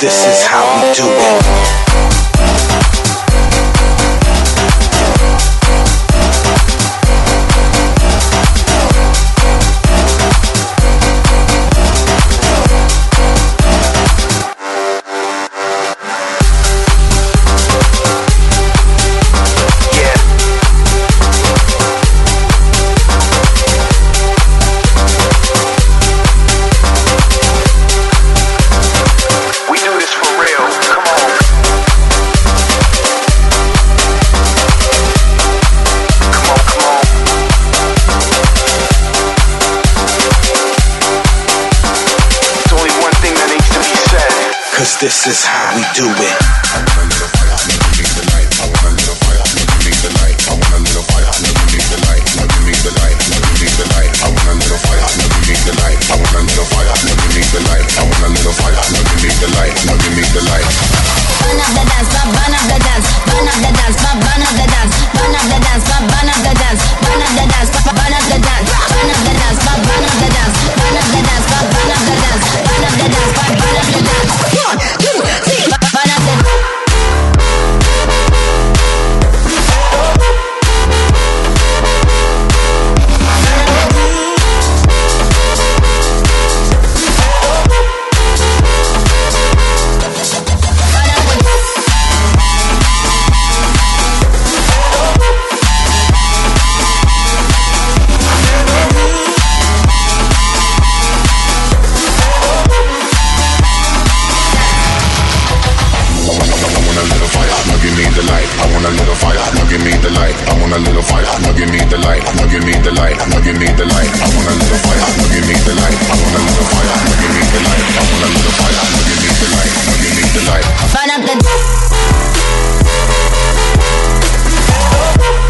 this is how we do it. want a little fire. Now give me the light. Now give me the light. Now give me the light. I want a little fire. Now give me the light. I want a little fire. Now give me the light. I want a little fire. Now give me the light. Now give me the light. Burn up the.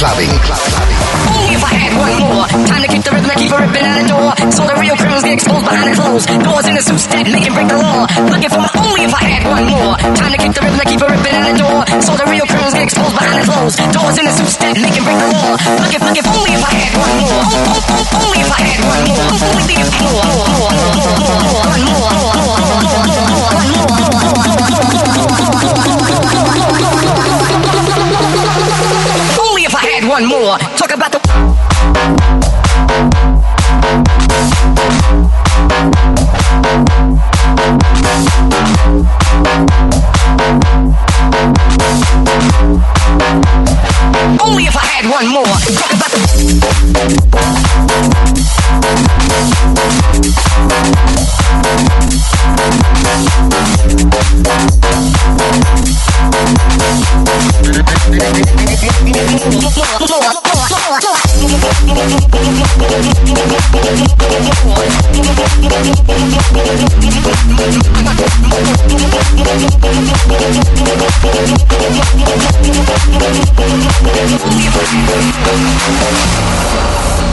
Clubbing. Only if I had one more time to keep the rhythm and keep it ripping at the door. So the real criminals get exposed behind the clothes. Doors in the suits that make and break the law. Looking for my only if I had one more time to keep the rhythm and keep it ripping at the door. So the real criminals get exposed behind the clothes. Doors in the suits that make and break the law. Looking, looking only if I had one more. Oh, oh, oh, only if I had one more. Only if more, more, one more, one more. Talk about the. Only if I had one more. Thank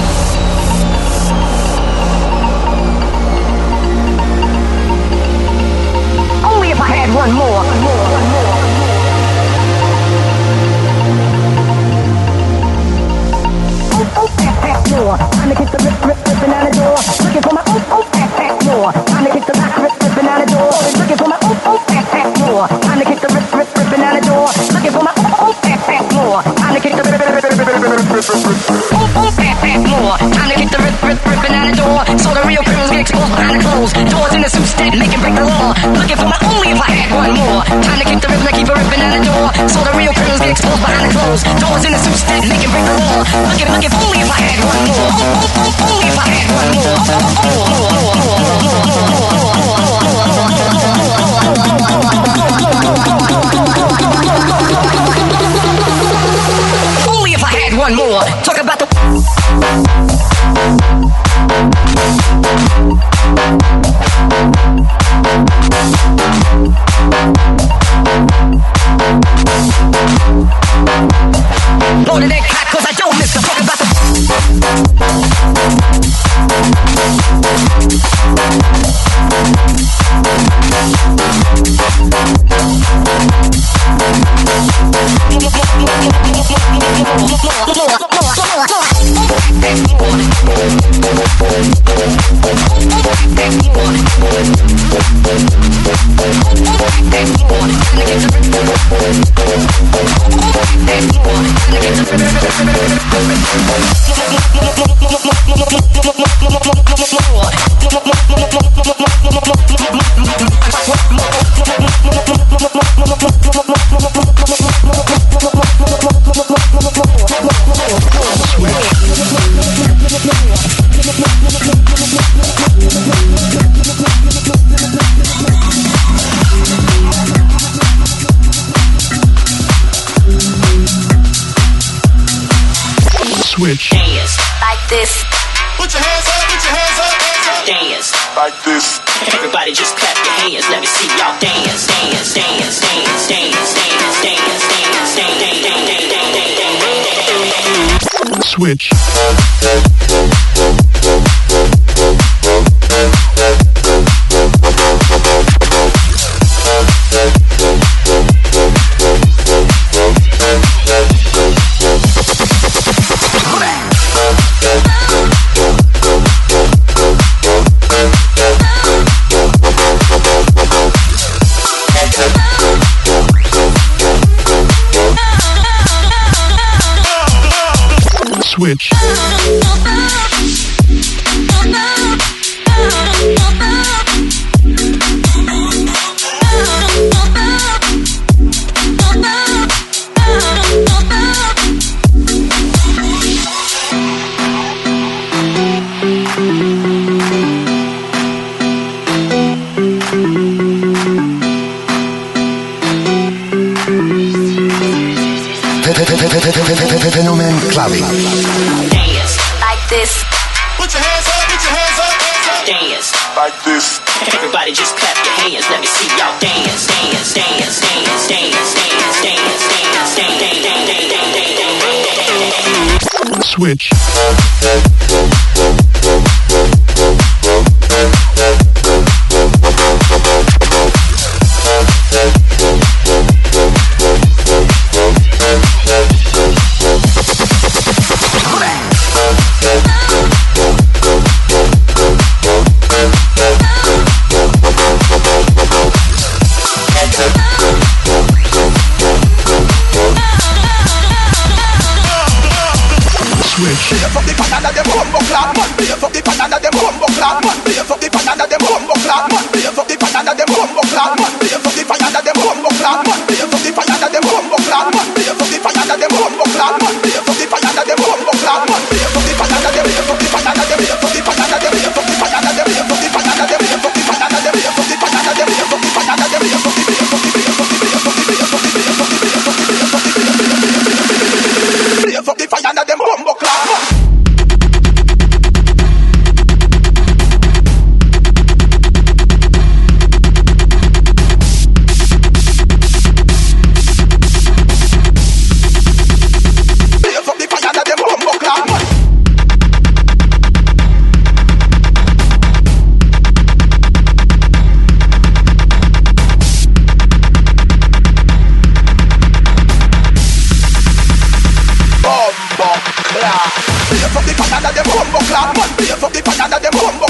you. Switch.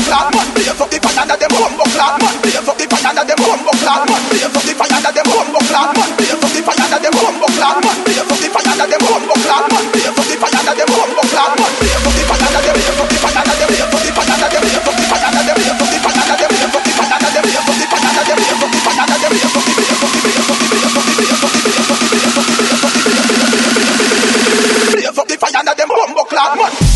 Clap, man. Fuck the banana, them man. Fuck the banana, them man. Fuck the banana, them man. Fuck the banana, them man. Fuck the banana, them man. Fuck the banana, them man. Fuck the banana, them, the them, fuck the banana, them, the them, fuck the banana, them, fuck the banana, them, fuck the banana, them, fuck the banana, them, fuck the the fire, them.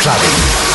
Clubbing.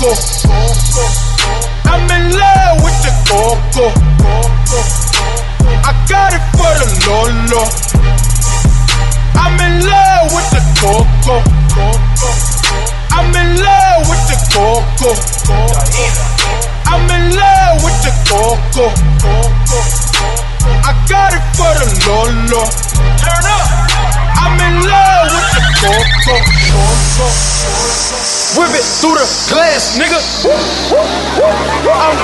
go. I'm in love with the coco. I got it for the Lolo. I'm in love with the coco. I'm in love with the coco. I'm in love with the coco. I got it for the Lolo. Turn up. I'm in love with the coco. Whip it through the glass, nigga. I'm.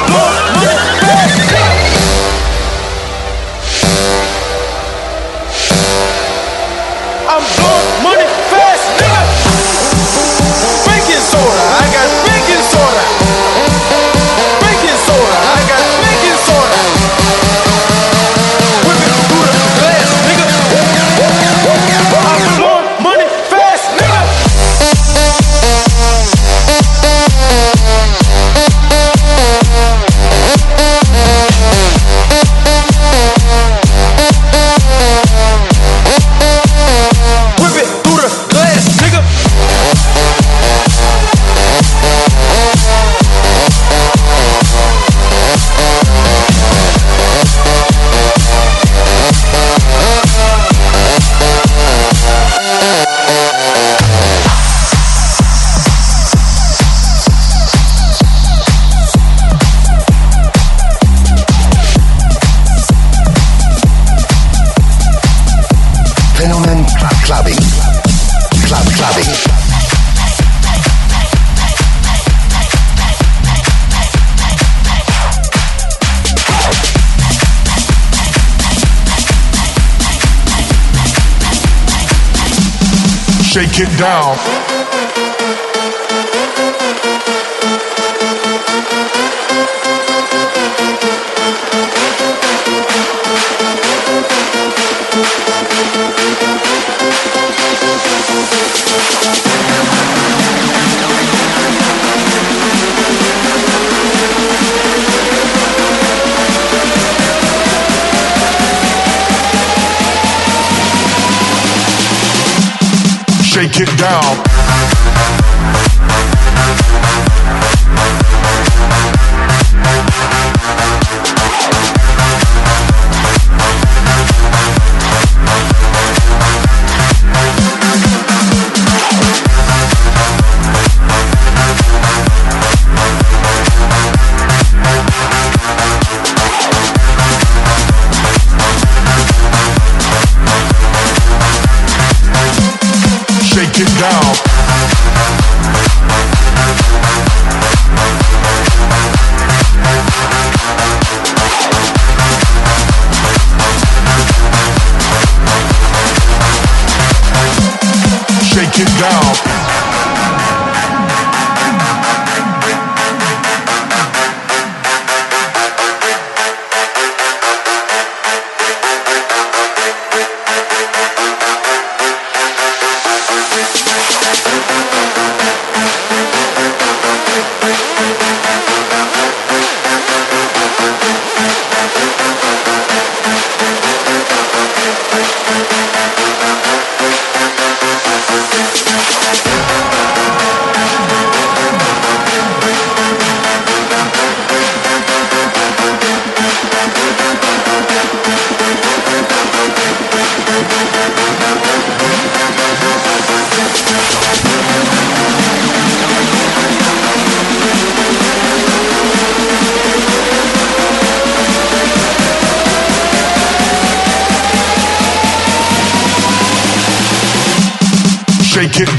Shake it down.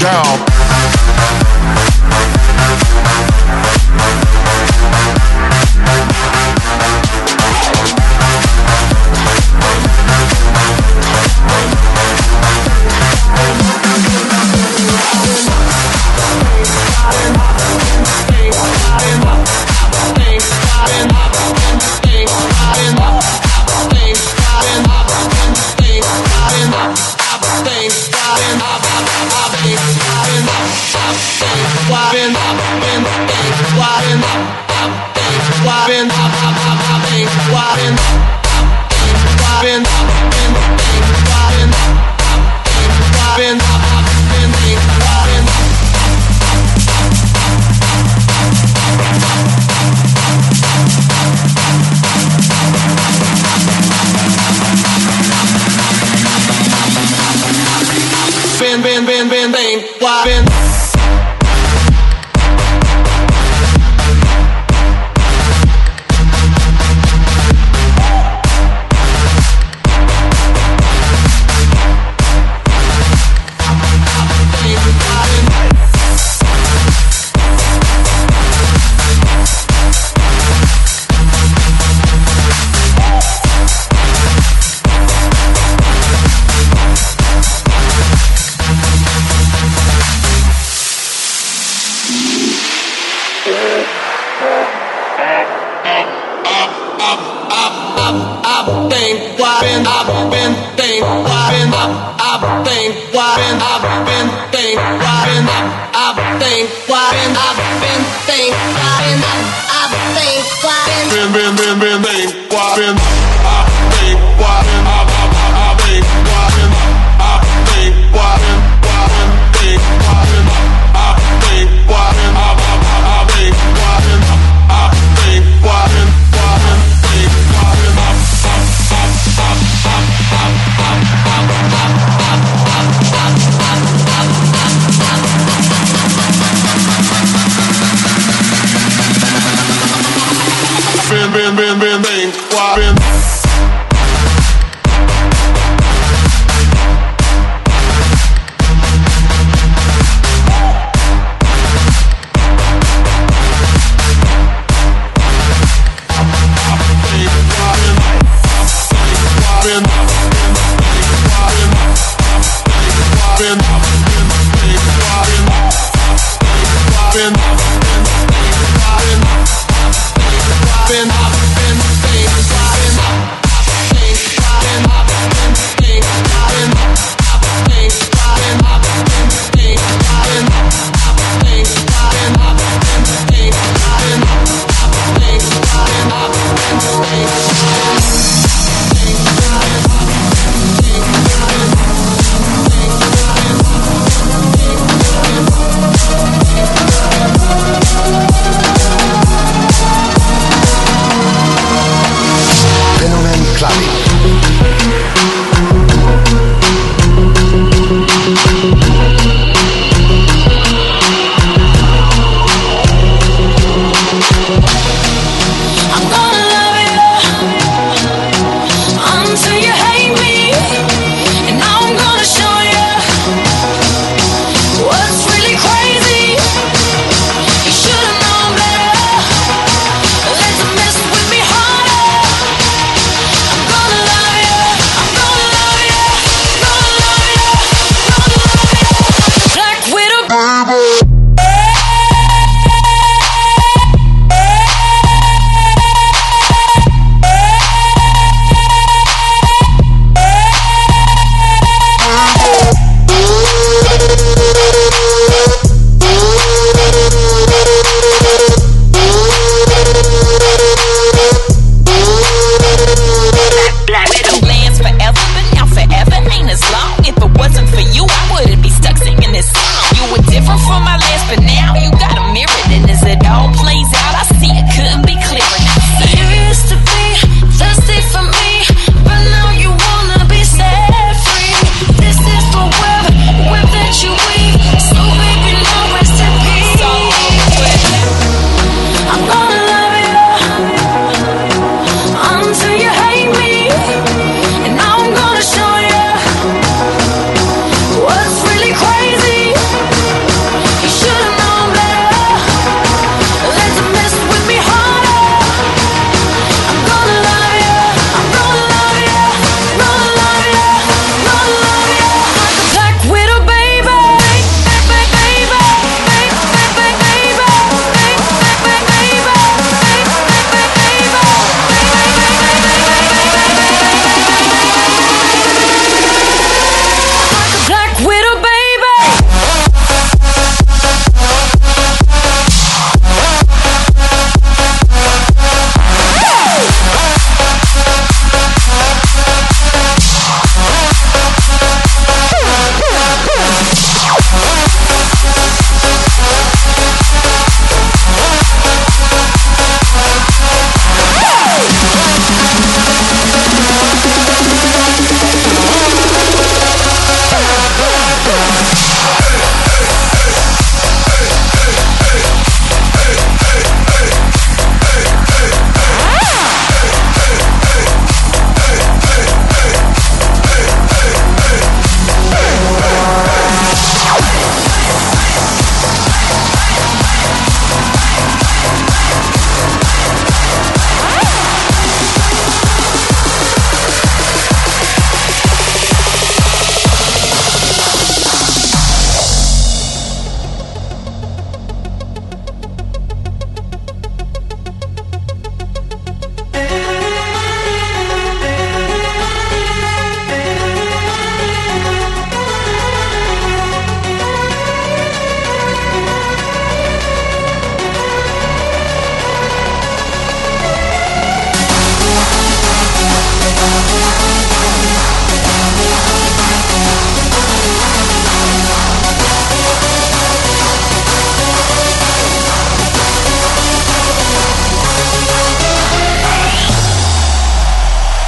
Down.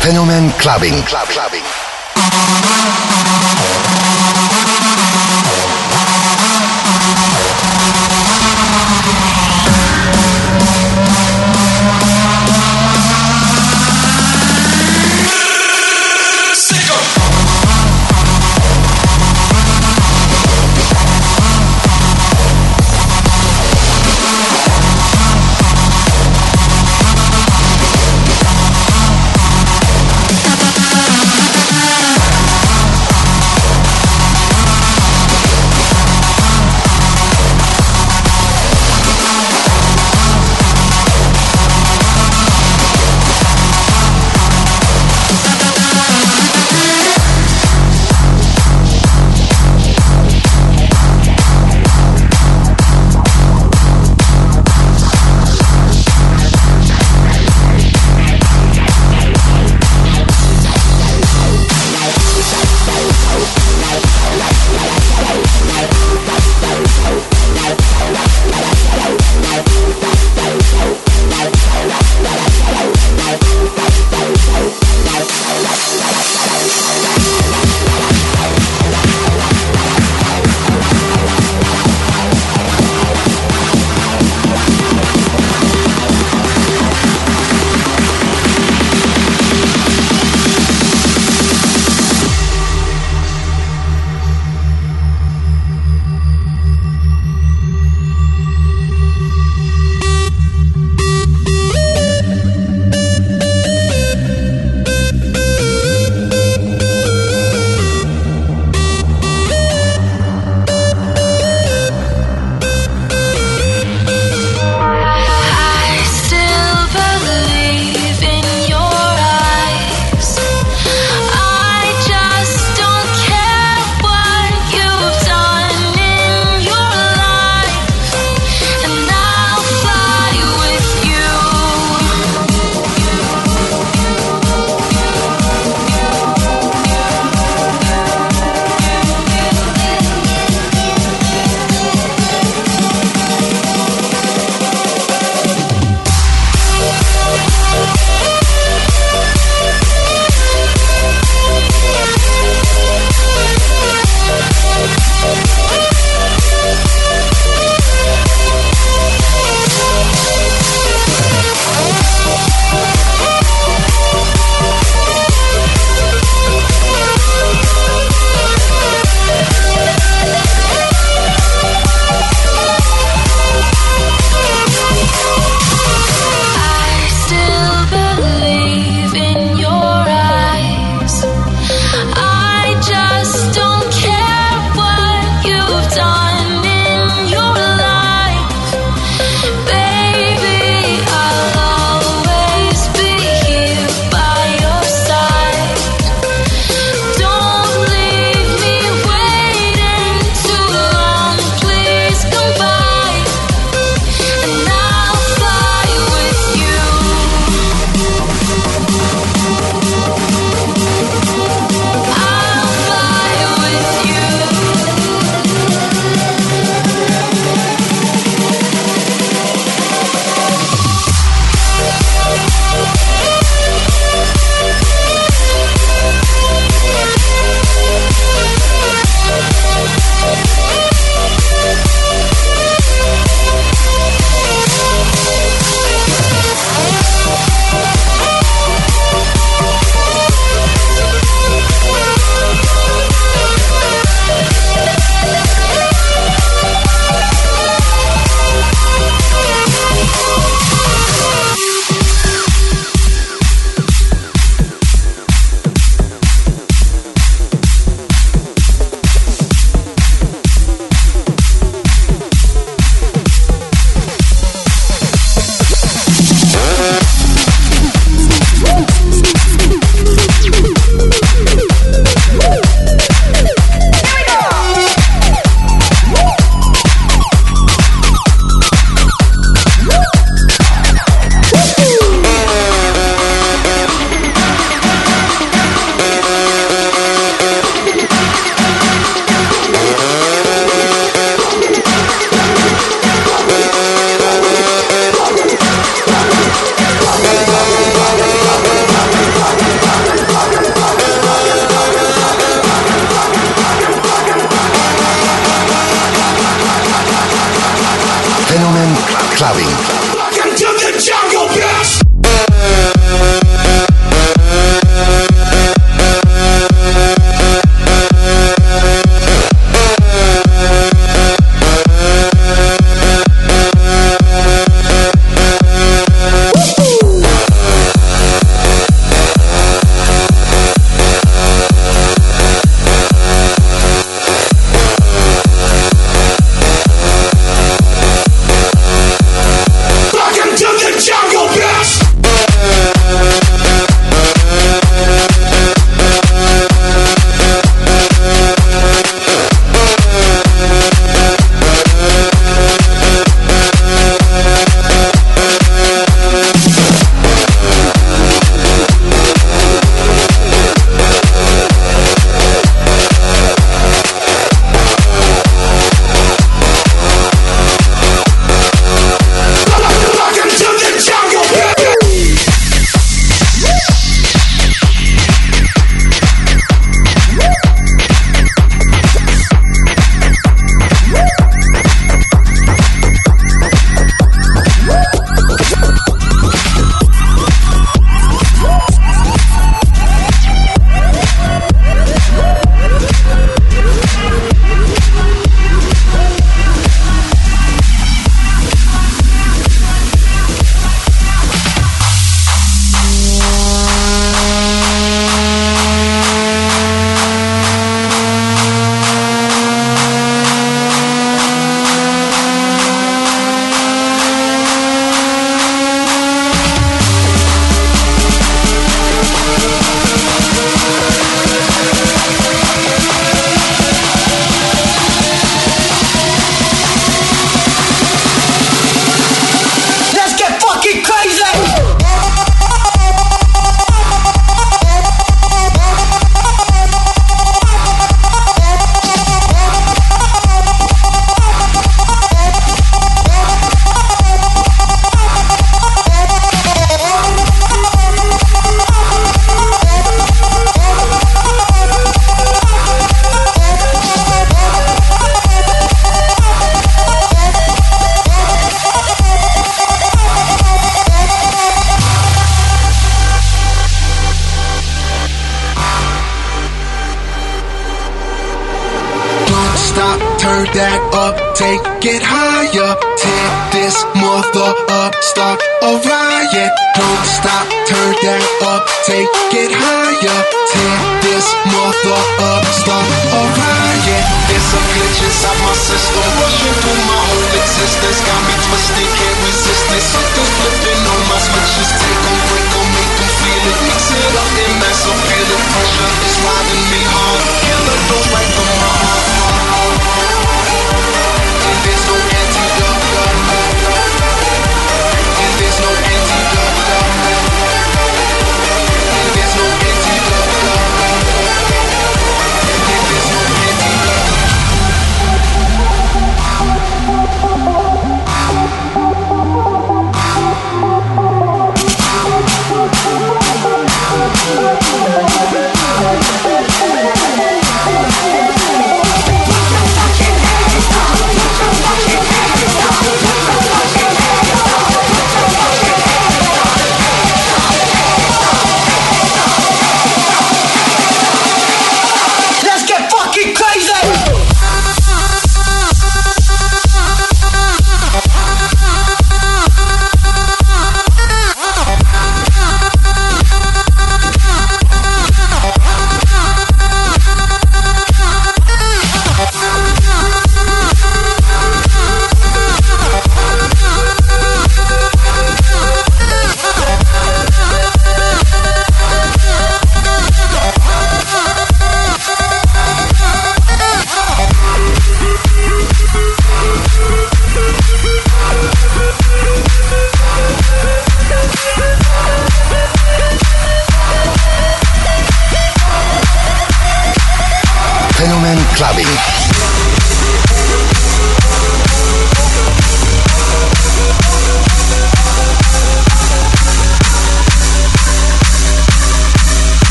Fenomen Clubbing. Club Clubbing.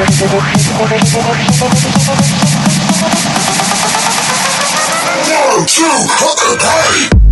One, two, and party.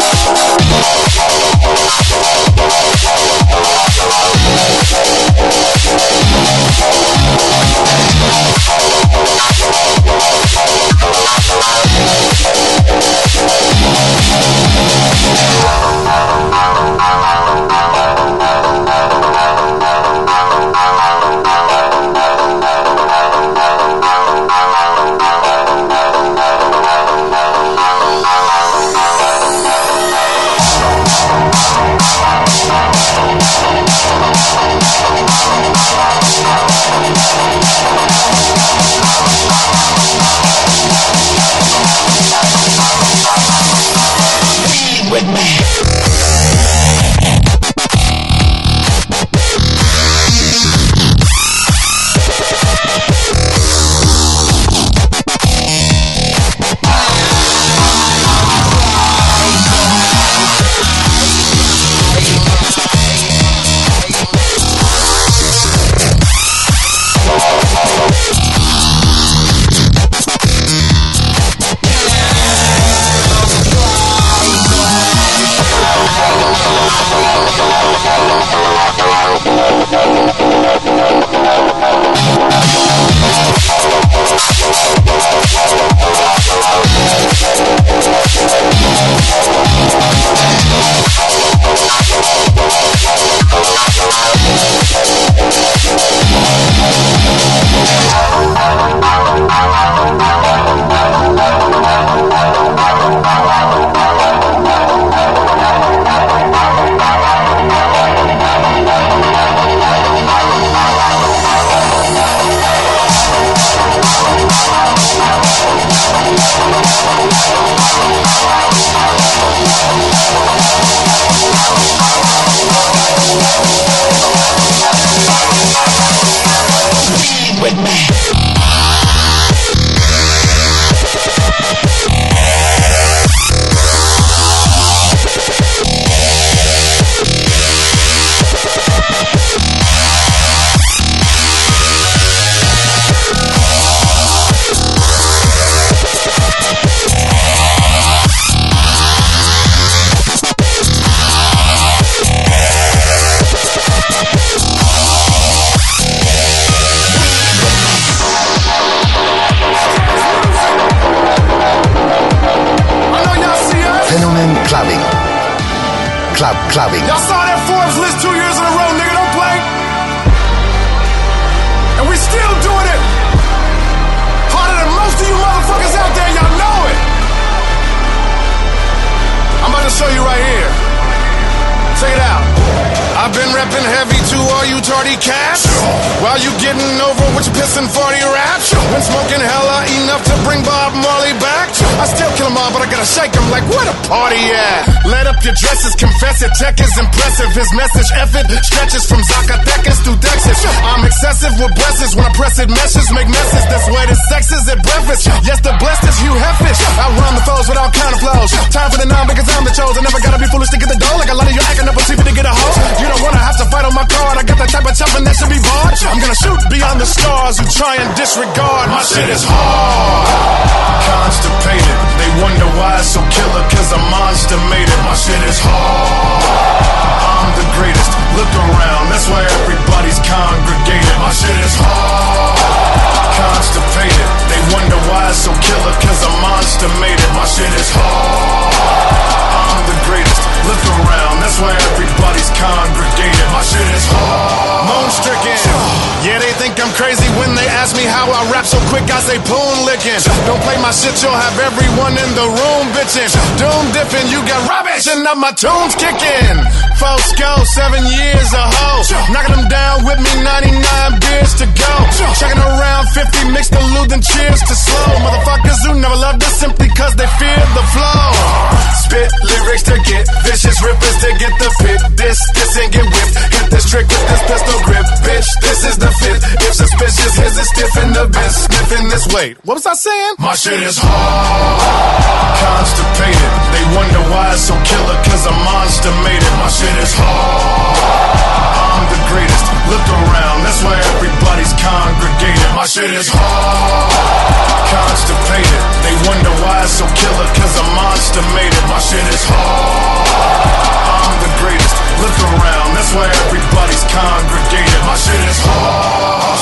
Club clubbing. Y'all saw that Forbes list two years in a row, nigga. Don't play. And we still doing it. Harder than most of you motherfuckers out there. Y'all know it. I'm about to show you right here. Check it out. I've been repping heavy to all you tardy cats. While you getting over with your pissing 40 raps. Been smoking hella enough to bring Bob Marley back. I still kill 'em all, but I gotta shake 'em like what a party at. Let up your dresses, confess it. Tech is impressive. His message effort stretches from Zacatecas to Texas. I'm excessive with blessings when I press it. Meshes make messes. That's where the sex is at breakfast. Yes, the blessed is Hugh Heffish. I run the foes with all kind of flows. Time for the nine because I'm the chosen. Never gotta be foolish to get the dough. Like a lot of you acting up on TV to get a hoe. You don't wanna have to fight on my card. I got that type of chopping that should be barred. I'm gonna shoot beyond the stars who try and disregard. My shit is hard. Constipated. They wonder why it's so killer cause I'm a monster made it. My shit is hard. I'm the greatest. Look around, that's why everybody's congregated. My shit is hard. Constipated. They wonder why it's so killer cause a monster made it. My shit is hard. I'm the greatest. Look around, that's why everybody's congregated. My shit is hard. Moon stricken. Yeah, they think I'm crazy when they ask me how I rap so quick. I say poon licking. Don't play my shit, you'll have everyone in the room bitching. Doom dipping, you got rubbish, and now my tunes kicking. Fosco, seven years a hoe. Knocking them down with me, 99 beers to go. Checking around 50 mixed the lewd and cheers to slow. Motherfuckers who never loved us simply cause they fear the flow. Spit lyrics to get vicious, rippers to get the pit. This, this and get whipped. Hit this trick with this pistol grip. Bitch, this is the fit. If suspicious, here's a stiff in the biz. Sniffing this weight. What was I saying? My shit is hard. Constipated. They wonder why it's so killer cause a monster made it. My shit is hard. I'm the greatest. Look around, that's why everybody's congregated. My shit is hard. Constipated. They wonder why it's so killer cause a monster made it. My shit is hard. I'm the greatest. Look around, that's why everybody's congregated. My shit is.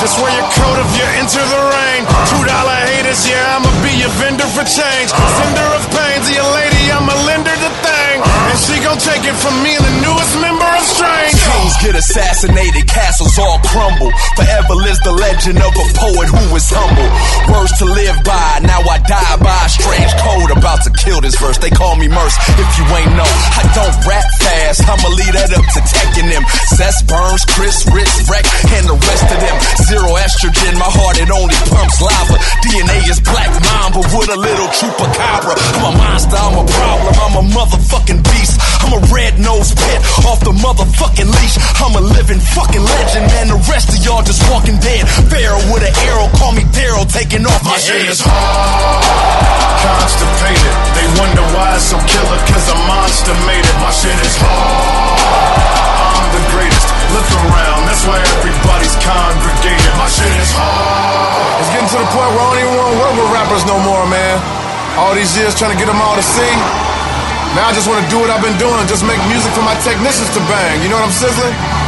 Just wear your coat if you enter the rain. Two dollar haters, yeah, I'ma be your vendor for change. Sender of pain to your lady, I'ma lend her the thing. And she gon' take it from me the newest member of Strange. Kings get assassinated, castles all crumble. Forever lives the legend of a poet who was humble. Words to live by, now I die by a strange code. About to kill this verse, they call me Merce. If you ain't know, I don't rap fast, I'ma lead that up to taking them. Seth Burns, Chris, Rich, Wreck, and the rest of them. Zero estrogen, my heart it only pumps lava. DNA is black mamba with a little chupacabra. I'm a monster, I'm a problem, I'm a motherfucking beast. I'm a red nosed pit off the motherfucking leash. I'm a living fucking legend, man. The rest of y'all just walking dead. Pharaoh with an arrow, call me Daryl, taking off My your shit head. is hard. Constipated. They wonder why it's so killer cause a monster made it. My shit is hard. I'm the greatest. Look around, that's why everybody's congregated. My shit is hard. It's getting to the point where I don't even want to work with rappers no more, man. All these years trying to get them all to see. Now I just want to do what I've been doing, just make music for my technicians to bang. You know what I'm sizzling?